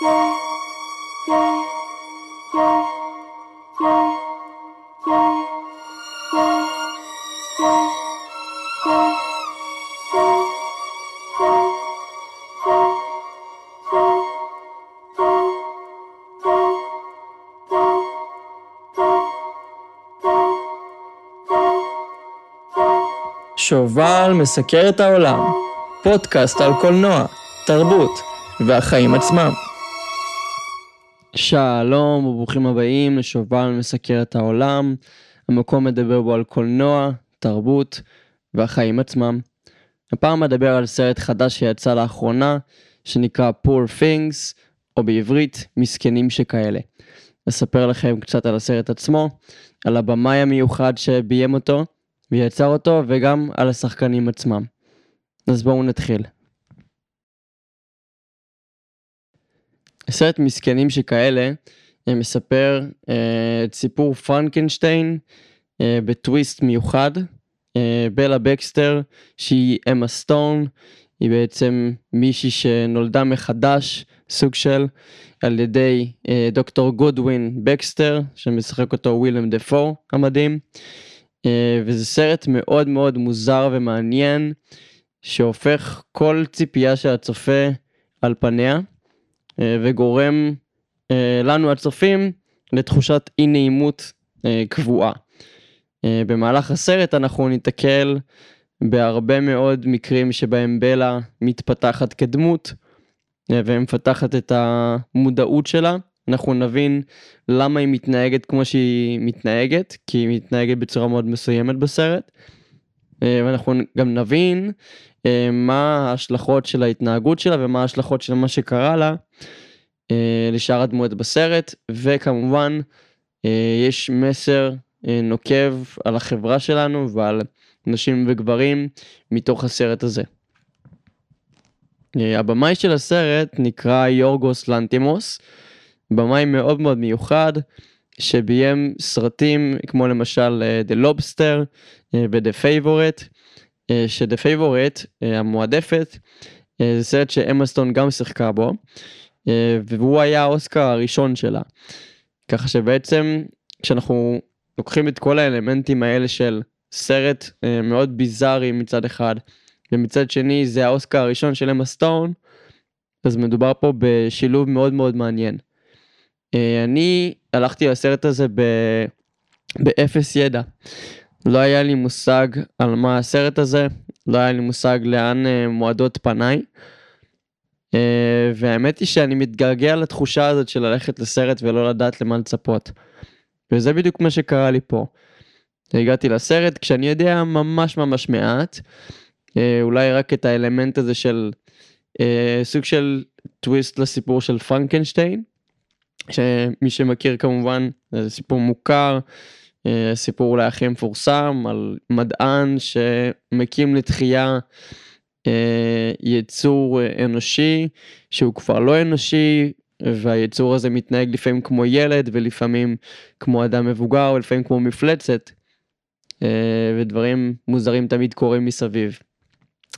שובל מסקר את העולם, פודקאסט על קולנוע, תרבות והחיים עצמם. שלום וברוכים הבאים לשובל מסקר את העולם, המקום מדבר בו על קולנוע, תרבות והחיים עצמם. הפעם אדבר על סרט חדש שיצא לאחרונה, שנקרא Poor Things, או בעברית, מסכנים שכאלה. אספר לכם קצת על הסרט עצמו, על הבמאי המיוחד שביים אותו, ויצר אותו, וגם על השחקנים עצמם. אז בואו נתחיל. סרט מסכנים שכאלה אה, מספר אה, את סיפור פרנקנשטיין אה, בטוויסט מיוחד. בלה בקסטר שהיא אמה סטון היא בעצם מישהי שנולדה מחדש סוג של על ידי דוקטור גודווין בקסטר שמשחק אותו ווילם דפו המדהים. אה, וזה סרט מאוד מאוד מוזר ומעניין שהופך כל ציפייה של הצופה על פניה אה, וגורם אה, לנו הצופים לתחושת אי נעימות קבועה. במהלך הסרט אנחנו ניתקל בהרבה מאוד מקרים שבהם בלה מתפתחת כדמות ומפתחת את המודעות שלה אנחנו נבין למה היא מתנהגת כמו שהיא מתנהגת, כי היא מתנהגת בצורה מאוד מסוימת בסרט. אה, ואנחנו גם נבין אה, מה ההשלכות של ההתנהגות שלה ומה ההשלכות של מה שקרה לה אה, לשאר הדמויות בסרט, וכמובן יש מסר נוקב על החברה שלנו ועל נשים וגברים מתוך הסרט הזה. הבמאי של הסרט נקרא יורגוס לנטימוס. במאי מאוד מאוד מיוחד שביים סרטים כמו למשל uh, The Lobster ו-The Favorite, uh, ש-The Favorite המועדפת זה סרט שאמה סטון גם שיחקה בו והוא היה האוסקר הראשון שלה. ככה שבעצם כשאנחנו לוקחים את כל האלמנטים האלה של סרט מאוד ביזארי מצד אחד ומצד שני זה האוסקר הראשון של אמה סטון אז מדובר פה בשילוב מאוד מאוד מעניין. אה, אני הלכתי לסרט הזה ב... באפס ידע. לא היה לי מושג על מה הסרט הזה, לא היה לי מושג לאן אה, מועדות פניי. אה, והאמת היא שאני מתגעגע לתחושה הזאת של ללכת לסרט ולא לדעת למה לצפות. וזה בדיוק מה שקרה לי פה. הגעתי לסרט כשאני יודע ממש ממש מעט, אולי רק את האלמנט הזה של סוג של טוויסט לסיפור של פרנקנשטיין. שמי שמכיר כמובן זה סיפור מוכר, אה, סיפור אולי הכי מפורסם על מדען שמקים לתחייה אה, יצור אנושי שהוא כבר לא אנושי והיצור הזה מתנהג לפעמים כמו ילד ולפעמים כמו אדם מבוגר ולפעמים כמו מפלצת אה, ודברים מוזרים תמיד קורים מסביב.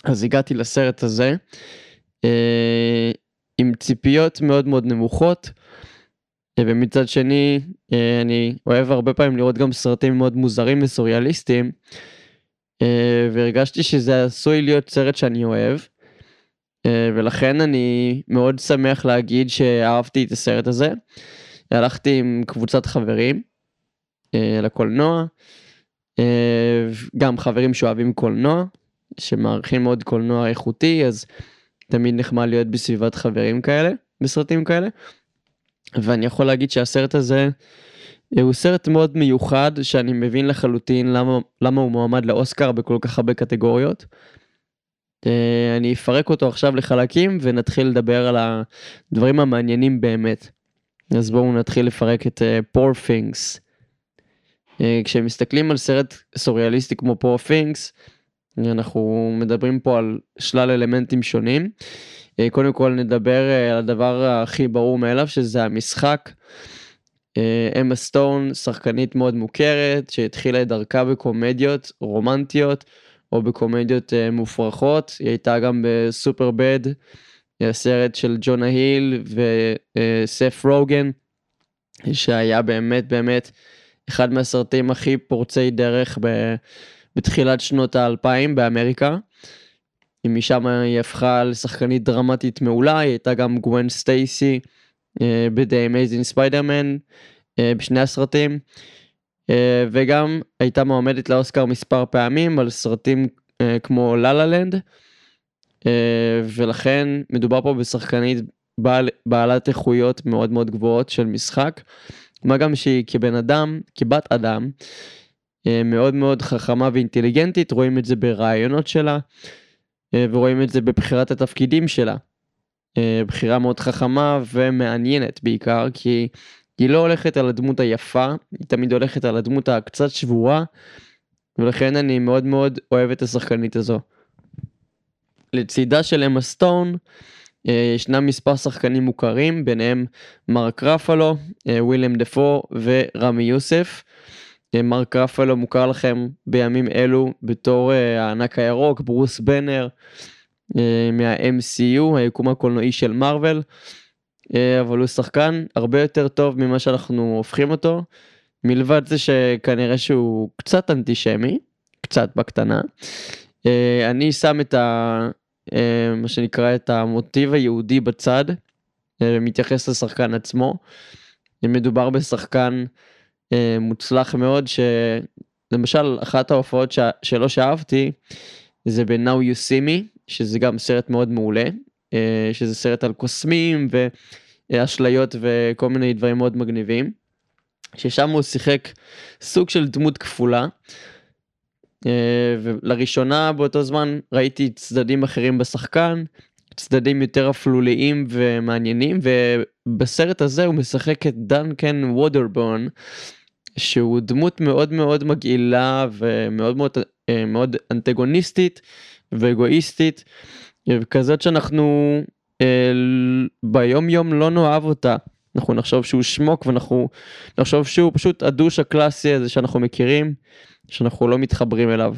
אז הגעתי לסרט הזה עם ציפיות מאוד מאוד נמוכות. ומצד שני אה, אני אוהב הרבה פעמים לראות גם סרטים מאוד מוזרים וסוריאליסטיים אה, והרגשתי שזה עשוי להיות סרט שאני אוהב אה, ולכן אני מאוד שמח להגיד שאהבתי את הסרט הזה. הלכתי עם קבוצת חברים לקולנוע גם חברים שאוהבים קולנוע שמעריכים מאוד קולנוע איכותי אז תמיד נחמד להיות בסביבת חברים כאלה בסרטים כאלה. ואני יכול להגיד שהסרט הזה אה, הוא סרט מאוד מיוחד שאני מבין לחלוטין למה, למה הוא מועמד לאוסקר בכל כך הרבה קטגוריות. אה, אני אפרק אותו עכשיו לחלקים ונתחיל לדבר על הדברים המעניינים באמת. אז בואו נתחיל לפרק את uh, Poor. Uh, כשמסתכלים על סרט סוריאליסטי כמו Poor Things, אנחנו מדברים פה על שלל אלמנטים שונים. אה, קודם כל נדבר אה, על הדבר הכי ברור מאליו שזה המשחק. אה, אמה סטון שחקנית מאוד מוכרת שהתחילה את דרכה בקומדיות רומנטיות או בקומדיות מופרכות היא הייתה גם בסופר בד הסרט של ג'ונה היל וסף רוגן, שהיה באמת באמת אחד מהסרטים הכי פורצי דרך. בתחילת שנות האלפיים באמריקה. משם היא הפכה לשחקנית דרמטית מעולה, היא הייתה גם גווין סטייסי ב-The Amazing Spider-Man בשני הסרטים. אה, וגם הייתה מועמדת לאוסקר מספר פעמים על סרטים אה, כמו לה לה לנד. ולכן מדובר פה בשחקנית בעל, בעלת איכויות מאוד מאוד גבוהות של משחק. מה גם שהיא כבן אדם, כבת אדם, אה, מאוד מאוד חכמה ואינטליגנטית, רואים את זה ברעיונות שלה, ורואים את זה בבחירת התפקידים שלה. בחירה מאוד חכמה ומעניינת בעיקר, כי היא לא הולכת על הדמות היפה, היא תמיד הולכת על הדמות הקצת שבורה, ולכן אני מאוד מאוד אוהב את השחקנית הזו. לצידה של אמה סטון, אה, ישנם מספר שחקנים מוכרים, ביניהם מרק רפלו, אה, וויליאם דפו ורמי יוסף. אה, מרק רפלו מוכר לכם בימים אלו בתור הענק הירוק, ברוס בנר מה-MCU, היקום הקולנועי של מארוול. אה, אבל הוא שחקן הרבה יותר טוב ממה שאנחנו הופכים אותו, מלבד זה שכנראה שהוא קצת אנטישמי, קצת בקטנה. אה, אני שם את ה... אה, מה שנקרא את המוטיב היהודי בצד, מתייחס לשחקן עצמו. מדובר בשחקן מוצלח מאוד, שלמשל אחת ההופעות שלו שאהבתי זה ב-Now You See Me, שזה גם סרט מאוד מעולה, שזה סרט על קוסמים אשליות וכל מיני דברים מאוד מגניבים. ששם הוא שיחק סוג של דמות כפולה. אה, ולראשונה באותו זמן ראיתי צדדים אחרים בשחקן, צדדים יותר אפלוליים ומעניינים, ובסרט הזה הוא משחק את דנקן וודרבון, שהוא דמות מאוד מאוד מגעילה ומאוד מאוד, אה, מאוד אנטגוניסטית ואגואיסטית, וכזאת שאנחנו ביום יום לא נאהב אותה. אנחנו נחשוב שהוא שמוק ואנחנו נחשוב שהוא פשוט הדוש הקלאסי הזה שאנחנו מכירים, שאנחנו לא מתחברים אליו.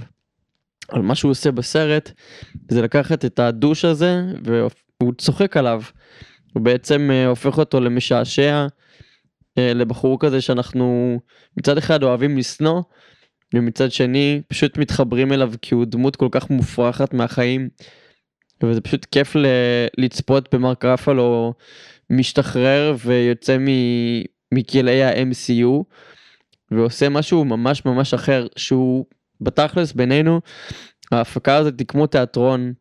אבל מה שהוא עושה בסרט זה לקחת את הדוש הזה והוא צוחק עליו. הוא בעצם אה, הופך אותו למשעשע, אה, לבחור כזה שאנחנו מצד אחד אוהבים לשנוא, ומצד שני פשוט מתחברים אליו כי הוא דמות כל כך מופרכת מהחיים. וזה פשוט כיף ל... לצפות במרק רפלו משתחרר ויוצא מ... מכלאי ה-MCU ועושה משהו ממש ממש אחר שהוא בתכלס בינינו ההפקה הזאת היא כמו תיאטרון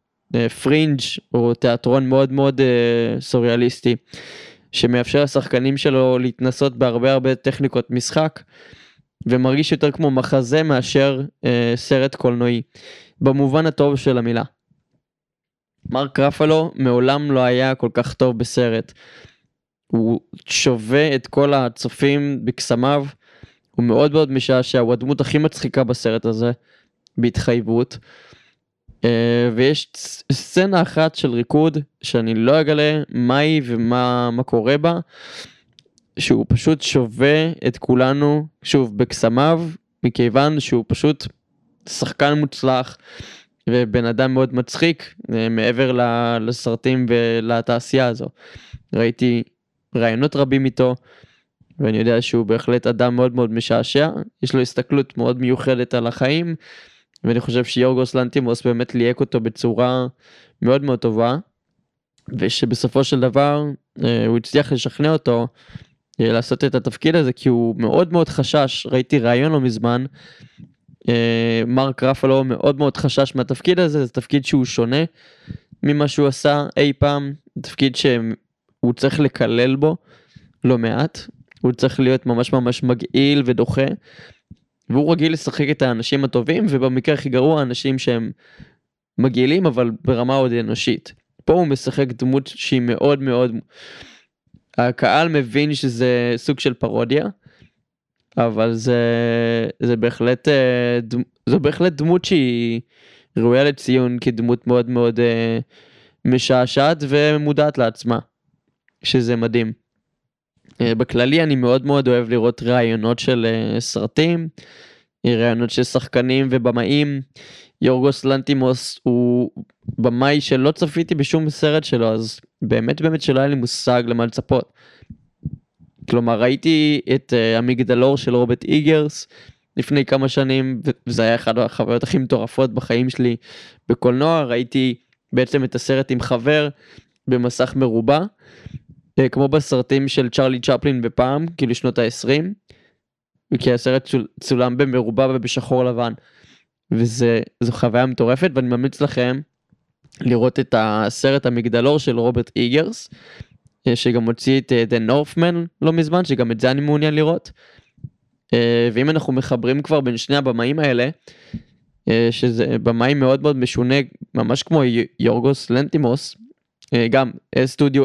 פרינג' אה, או תיאטרון מאוד מאוד uh, סוריאליסטי שמאפשר לשחקנים שלו להתנסות בהרבה הרבה טכניקות משחק ומרגיש יותר כמו מחזה מאשר uh, סרט קולנועי במובן הטוב של המילה. מרק רפלו מעולם לא היה כל כך טוב בסרט. הוא שווה את כל הצופים בקסמיו, הוא מאוד מאוד משעשע, הוא הדמות הכי מצחיקה בסרט הזה, בהתחייבות. אה, ויש סצנה אחת של ריקוד שאני לא אגלה מה היא ומה קורה בה, שהוא פשוט שווה את כולנו, שוב, בקסמיו, מכיוון שהוא פשוט שחקן מוצלח. ובן אדם מאוד מצחיק אה, מעבר לסרטים ולתעשייה הזו. ראיתי רעיונות רבים איתו ואני יודע שהוא בהחלט אדם מאוד מאוד משעשע, יש לו הסתכלות מאוד מיוחדת על החיים ואני חושב שיורגוס לנטימוס באמת ליהק אותו בצורה מאוד מאוד טובה ושבסופו של דבר אה, הוא הצליח לשכנע אותו אה, לעשות את התפקיד הזה כי הוא מאוד מאוד חשש, ראיתי ראיון לא מזמן אה, מרק רפלו מאוד מאוד חשש מהתפקיד הזה, זה תפקיד שהוא שונה ממה שהוא עשה אי פעם, תפקיד שהוא צריך לקלל בו לא מעט, הוא צריך להיות ממש ממש מגעיל ודוחה, והוא רגיל לשחק את האנשים הטובים, ובמקרה הכי גרוע אנשים שהם מגעילים אבל ברמה עוד אנושית. פה הוא משחק דמות שהיא מאוד מאוד, הקהל מבין שזה סוג של פרודיה. אבל זה זה בהחלט אה, זו בהחלט דמות שהיא ראויה לציון כדמות מאוד מאוד אה, משעשעת ומודעת לעצמה שזה מדהים. אה, בכללי אני מאוד מאוד אוהב לראות ראיונות של סרטים, ראיונות של שחקנים ובמאים. יורגוס לנטימוס הוא במאי שלא צפיתי בשום סרט שלו אז באמת באמת שלא היה לי מושג למה לצפות. כלומר ראיתי את uh, המגדלור של רוברט איגרס לפני כמה שנים וזה היה אחת החוויות הכי מטורפות בחיים שלי בקולנוע ראיתי בעצם את הסרט עם חבר במסך מרובע uh, כמו בסרטים של צ'רלי צ'פלין בפעם כאילו שנות ה-20 כי הסרט צולם במרובע ובשחור לבן. וזו חוויה מטורפת ואני ממליץ לכם לראות את הסרט המגדלור של רוברט איגרס אה, שגם הוציא את אה, The Northman לא מזמן שגם את זה אני מעוניין לראות. אה, ואם אנחנו מחברים כבר בין שני הבמאים האלה שזה במאי מאוד מאוד משונה ממש כמו יורגוס לנטימוס גם סטודיו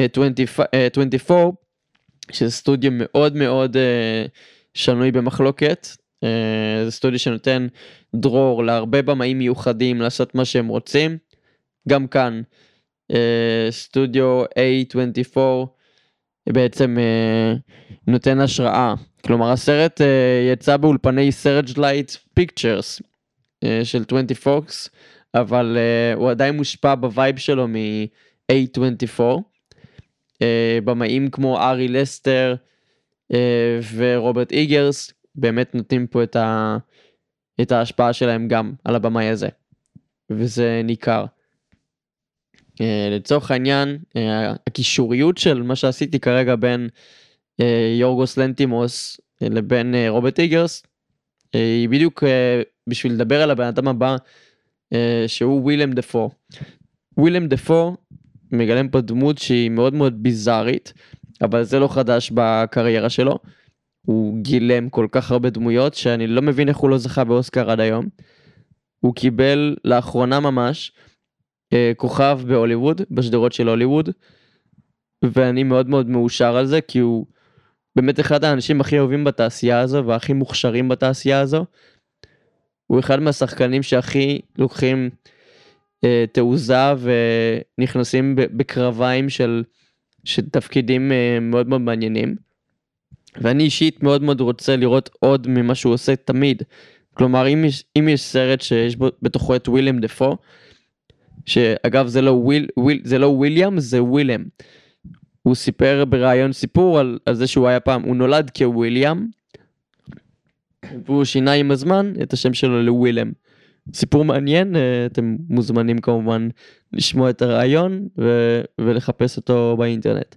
A24 שזה סטודיו מאוד מאוד שנוי במחלוקת זה סטודיו שנותן דרור להרבה במאים מיוחדים לעשות מה שהם רוצים. גם כאן סטודיו A24 בעצם נותן השראה. כלומר הסרט יצא באולפני Searchlight Pictures של 20 פוקס אבל הוא עדיין מושפע ב vibe שלו מ-A24. אה, במאים כמו ארי אסטר אה, ורוברט איגרס באמת נותנים פה את, ה, את ההשפעה שלהם גם על הבמאי הזה. וזה ניכר. אה, לצורך העניין הקישוריות של מה שעשיתי כרגע בין יורגוס לנטימוס לבין רוברט איגרס היא בדיוק בשביל לדבר על הבן אדם הבא שהוא ווילם דפו. ווילם דפו מגלם פה דמות שהיא מאוד מאוד ביזארית אבל זה לא חדש בקריירה שלו. הוא גילם כל כך הרבה דמויות שאני לא מבין איך הוא לא זכה באוסקר עד היום. הוא קיבל לאחרונה ממש אה, כוכב בהוליווד, בשדרות של הוליווד, ואני מאוד מאוד מאושר על זה כי הוא באמת אחד האנשים הכי אהובים בתעשייה הזו והכי מוכשרים בתעשייה הזו. הוא אחד מהשחקנים שהכי לוקחים תעוזה ונכנסים בקרביים של, של תפקידים אה, מאוד מאוד מעניינים. ואני אישית מאוד מאוד רוצה לראות עוד ממה שהוא עושה תמיד. כלומר אם יש, אם יש סרט שיש בו בתוכו את וויליאם דפו, שאגב זה לא, וויל, וויל, זה לא וויליאם זה ווילם. הוא סיפר בריאיון סיפור על, על זה שהוא היה פעם, הוא נולד כוויליאם, והוא שינה עם הזמן את השם שלו לווילם. סיפור מעניין, אה, אתם מוזמנים כמובן לשמוע את הריאיון ו- ולחפש אותו באינטרנט.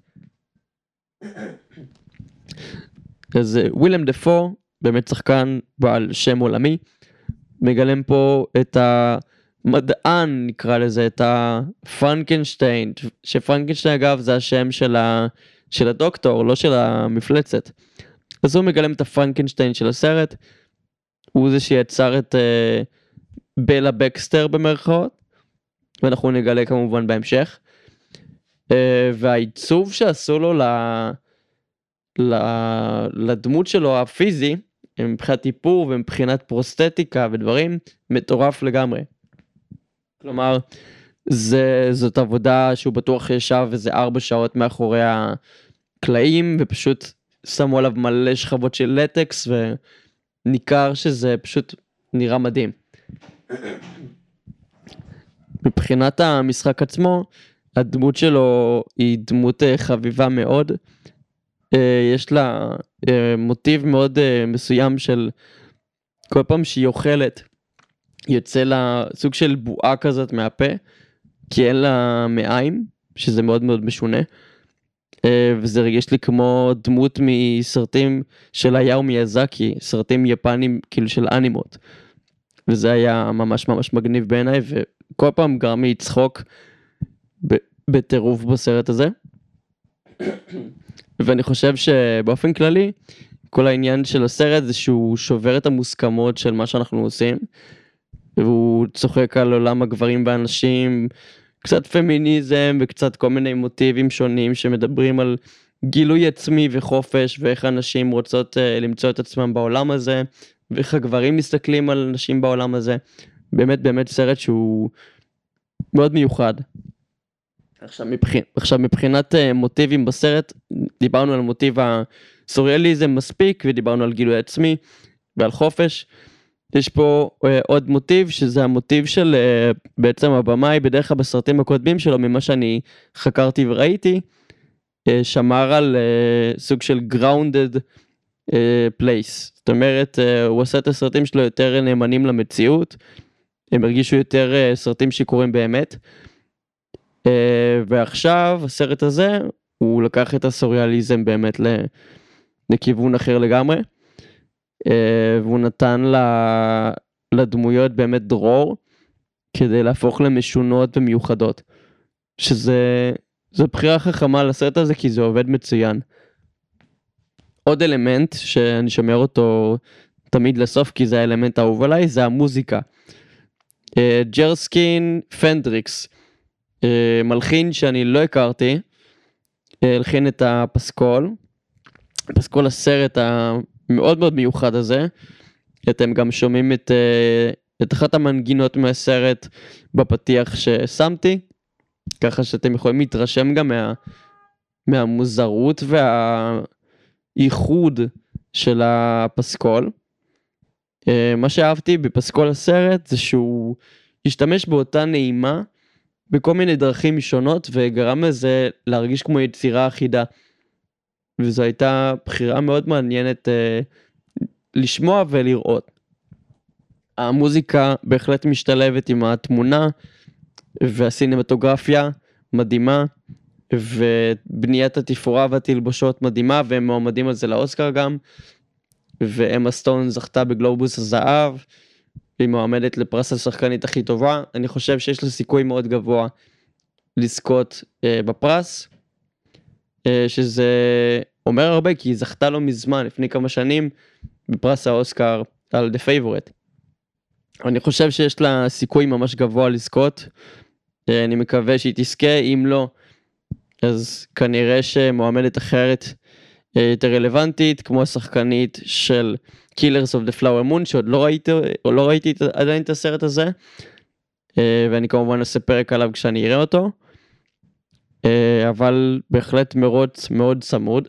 אז אה, ווילם דפו באמת שחקן בעל שם עולמי מגלם פה את המדען נקרא לזה את הפרנקנשטיין שפרנקנשטיין אגב זה השם של, ה, של הדוקטור לא של המפלצת. אז הוא מגלם את הפרנקנשטיין של הסרט. הוא זה שיצר את uh, בלה בקסטר במרכאות ואנחנו נגלה כמובן בהמשך. Uh, והעיצוב שעשו לו ל... לה... לדמות שלו הפיזי מבחינת איפור ומבחינת פרוסטטיקה ודברים מטורף לגמרי. כלומר זה זאת עבודה שהוא בטוח ישב איזה ארבע שעות מאחורי הקלעים ופשוט שמו עליו מלא שכבות של לטקס וניכר שזה פשוט נראה מדהים. מבחינת המשחק עצמו הדמות שלו היא דמות אה, חביבה מאוד אה, יש לה אה, מוטיב מאוד מסוים של כל פעם שהיא אוכלת יוצא לה סוג של בועה כזאת מהפה כי אין לה מעיים שזה מאוד מאוד משונה. וזה רגיש לי כמו דמות מסרטים של היאו מיאזקי סרטים יפנים כאילו של אנימות. וזה היה ממש ממש מגניב בעיניי וכל פעם גרם לי צחוק בטירוף בסרט הזה. ואני חושב שבאופן כללי כל העניין של הסרט זה שהוא שובר את המוסכמות של מה שאנחנו עושים. והוא צוחק על עולם הגברים והנשים קצת פמיניזם וקצת כל מיני מוטיבים שונים שמדברים על גילוי עצמי וחופש ואיך הנשים רוצות uh, למצוא את עצמם בעולם הזה ואיך הגברים מסתכלים על נשים בעולם הזה. באמת באמת סרט שהוא מאוד מיוחד. עכשיו, מבח... עכשיו מבחינת uh, מוטיבים בסרט, דיברנו על מוטיב הסוריאליזם מספיק ודיברנו על גילוי עצמי ועל חופש. יש פה אה, עוד מוטיב שזה המוטיב של אה, בעצם הבמאי בדרך כלל בסרטים הקודמים שלו ממה שאני חקרתי וראיתי אה, שמר על אה, סוג של grounded אה, place זאת אומרת אה, הוא עשה את הסרטים שלו יותר נאמנים למציאות הם הרגישו יותר אה, סרטים שקורים באמת. אה, ועכשיו הסרט הזה הוא לקח את הסוריאליזם באמת לכיוון אחר לגמרי. אה, והוא נתן לדמויות באמת דרור כדי להפוך למשונות ומיוחדות. שזה זו בחירה חכמה לסרט הזה כי זה עובד מצוין. עוד אלמנט שאני שומר אותו תמיד לסוף כי זה האלמנט האהוב עליי זה המוזיקה. אה, ג'רסקין פנדריקס אה, מלחין שאני לא הכרתי אה, הלחין את הפסקול. פסקול הסרט המאוד מאוד מיוחד הזה. אתם גם שומעים את, את אחת המנגינות מהסרט בפתיח ששמתי. ככה שאתם יכולים להתרשם גם מה, מהמוזרות והייחוד של הפסקול. אה, מה שאהבתי בפסקול הסרט זה שהוא השתמש באותה נעימה בכל מיני דרכים שונות וגרם לזה להרגיש כמו יצירה אחידה. וזו הייתה בחירה מאוד מעניינת אה, לשמוע ולראות. המוזיקה בהחלט משתלבת עם התמונה והסינמטוגרפיה מדהימה ובניית התפאורה והתלבושות מדהימה והם מועמדים על זה לאוסקר גם. ואמה סטון זכתה בגלובוס הזהב. היא מועמדת לפרס השחקנית הכי טובה אני חושב שיש לה סיכוי מאוד גבוה לזכות אה, בפרס. אה, שזה אומר הרבה כי היא זכתה לא מזמן לפני כמה שנים בפרס האוסקר על The Favorite. אני חושב שיש לה סיכוי ממש גבוה לזכות. אה, אני מקווה שהיא תזכה אם לא אז כנראה שמועמדת אחרת אה, יותר רלוונטית כמו השחקנית של Killers of the Flower Moon שעוד לא ראיתי או לא ראיתי עדיין את הסרט הזה אה, ואני כמובן אעשה פרק עליו כשאני אראה אותו אבל בהחלט מרוץ מאוד צמוד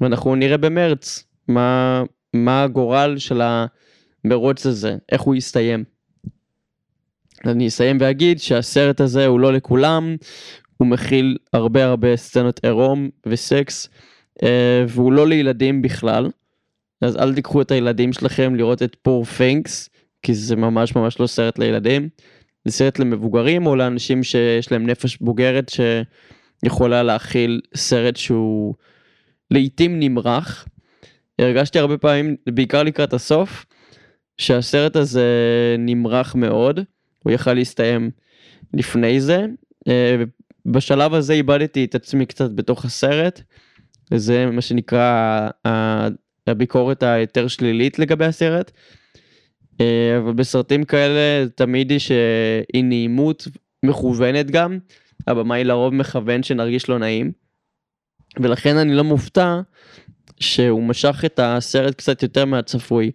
ואנחנו נראה במרץ מה מה הגורל של המרוץ הזה איך הוא יסתיים. אני אסיים ואגיד שהסרט הזה הוא לא לכולם, הוא מכיל הרבה הרבה סצנות עירום וסקס, אה, והוא לא לילדים בכלל, אז אל תיקחו את הילדים שלכם לראות את פור פינקס, כי זה ממש ממש לא סרט לילדים, זה סרט למבוגרים או לאנשים שיש להם נפש בוגרת שיכולה להכיל סרט שהוא לעיתים נמרח. הרגשתי הרבה פעמים, בעיקר לקראת הסוף, שהסרט הזה נמרח מאוד. הוא יכל להסתיים לפני זה. אה, בשלב הזה איבדתי את עצמי קצת בתוך הסרט. זה מה שנקרא הביקורת היותר שלילית לגבי הסרט. אה, אבל בסרטים כאלה תמיד יש אי נעימות מכוונת גם. הבמאי לרוב מכוון שנרגיש לא נעים. ולכן אני לא מופתע שהוא משך את הסרט קצת יותר מהצפוי.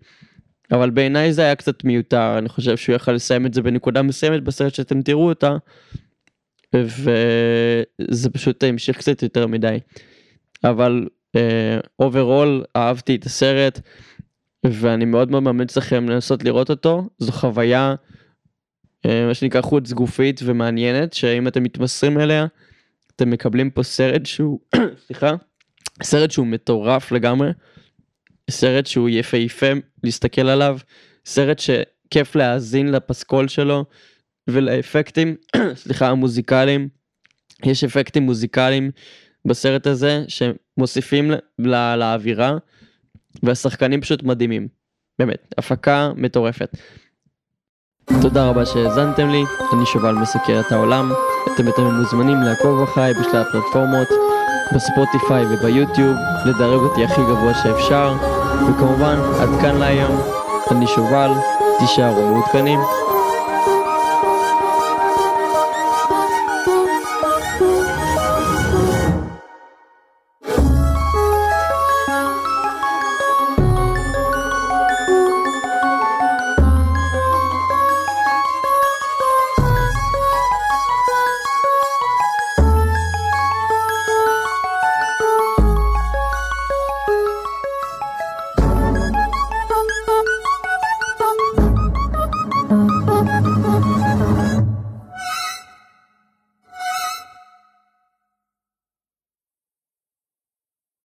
אבל בעיניי זה היה קצת מיותר אני חושב שהוא יכל לסיים את זה בנקודה מסוימת בסרט שאתם תראו אותה. וזה פשוט המשיך קצת יותר מדי. אבל אוברול uh, אהבתי את הסרט ואני מאוד מאוד ממליץ לכם לנסות לראות אותו זו חוויה uh, מה שנקרא חוץ גופית ומעניינת שאם אתם מתמסרים אליה אתם מקבלים פה סרט שהוא סליחה סרט שהוא מטורף לגמרי. סרט שהוא יפהפה להסתכל עליו, סרט שכיף להאזין לפסקול שלו ולאפקטים, סליחה, המוזיקליים. יש אפקטים מוזיקליים בסרט הזה שמוסיפים לה, לאווירה והשחקנים פשוט מדהימים. באמת, הפקה מטורפת. תודה רבה שהאזנתם לי, אני שובל מסקר את העולם, אתם יותר מוזמנים לעקוב אחריי בשלל הפלטפורמות. בספוטיפיי וביוטיוב, לדרג אותי הכי גבוה שאפשר, וכמובן, עד כאן להיום, אני שובל, תישארו מעודכנים.